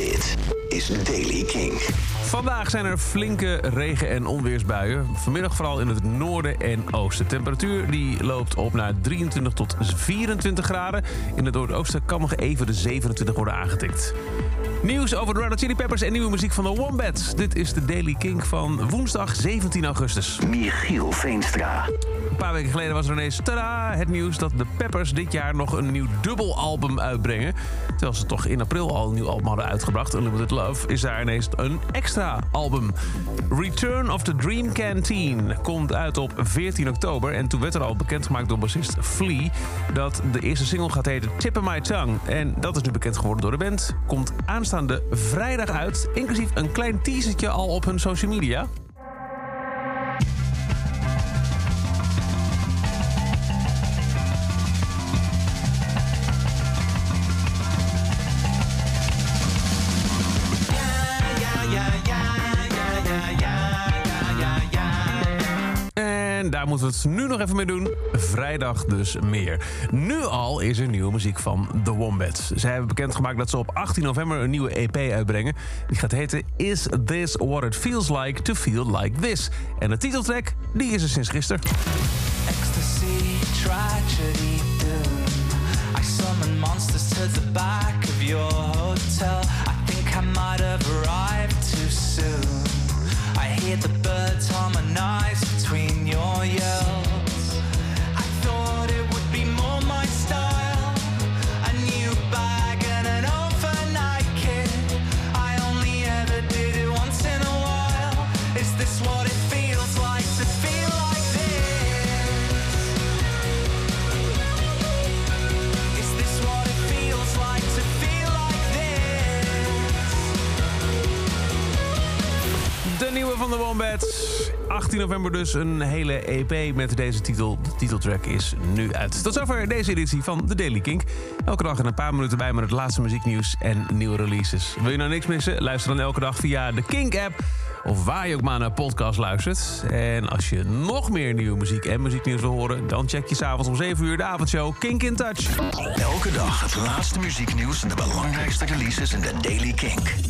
Dit is Daily King. Vandaag zijn er flinke regen- en onweersbuien. Vanmiddag vooral in het noorden en oosten. Temperatuur die loopt op naar 23 tot 24 graden. In het noordoosten kan nog even de 27 worden aangetikt. Nieuws over de Red Hot Chili Peppers en nieuwe muziek van de Wombats. Dit is de Daily King van woensdag 17 augustus. Michiel Veenstra. Een paar weken geleden was er ineens tada, het nieuws dat de Peppers dit jaar nog een nieuw dubbelalbum uitbrengen. Terwijl ze toch in april al een nieuw album hadden uitgebracht, Unlimited Love, is daar ineens een extra album. Return of the Dream Canteen komt uit op 14 oktober. En toen werd er al bekendgemaakt door bassist Flea dat de eerste single gaat heten Tip of My Tongue. En dat is nu bekend geworden door de band. Komt aanstaande vrijdag uit, inclusief een klein teasertje al op hun social media. Daar moeten we het nu nog even mee doen. Vrijdag dus meer. Nu al is er nieuwe muziek van The Wombats. Zij hebben bekendgemaakt dat ze op 18 november een nieuwe EP uitbrengen. Die gaat heten Is This What It Feels Like To Feel Like This. En de titeltrack, die is er sinds gisteren. Ecstasy, tragedy. I summon monsters to the back of your hotel. I think I might have arrived too soon. I hear the birds De nieuwe van de Wombats. 18 november dus een hele EP met deze titel. De titeltrack is nu uit. Tot zover deze editie van The Daily Kink. Elke dag in een paar minuten bij met het laatste muzieknieuws en nieuwe releases. Wil je nou niks missen? Luister dan elke dag via de Kink-app... of waar je ook maar naar podcast luistert. En als je nog meer nieuwe muziek en muzieknieuws wil horen... dan check je s'avonds om 7 uur de avondshow Kink in Touch. Elke dag het laatste muzieknieuws en de belangrijkste releases in de Daily King.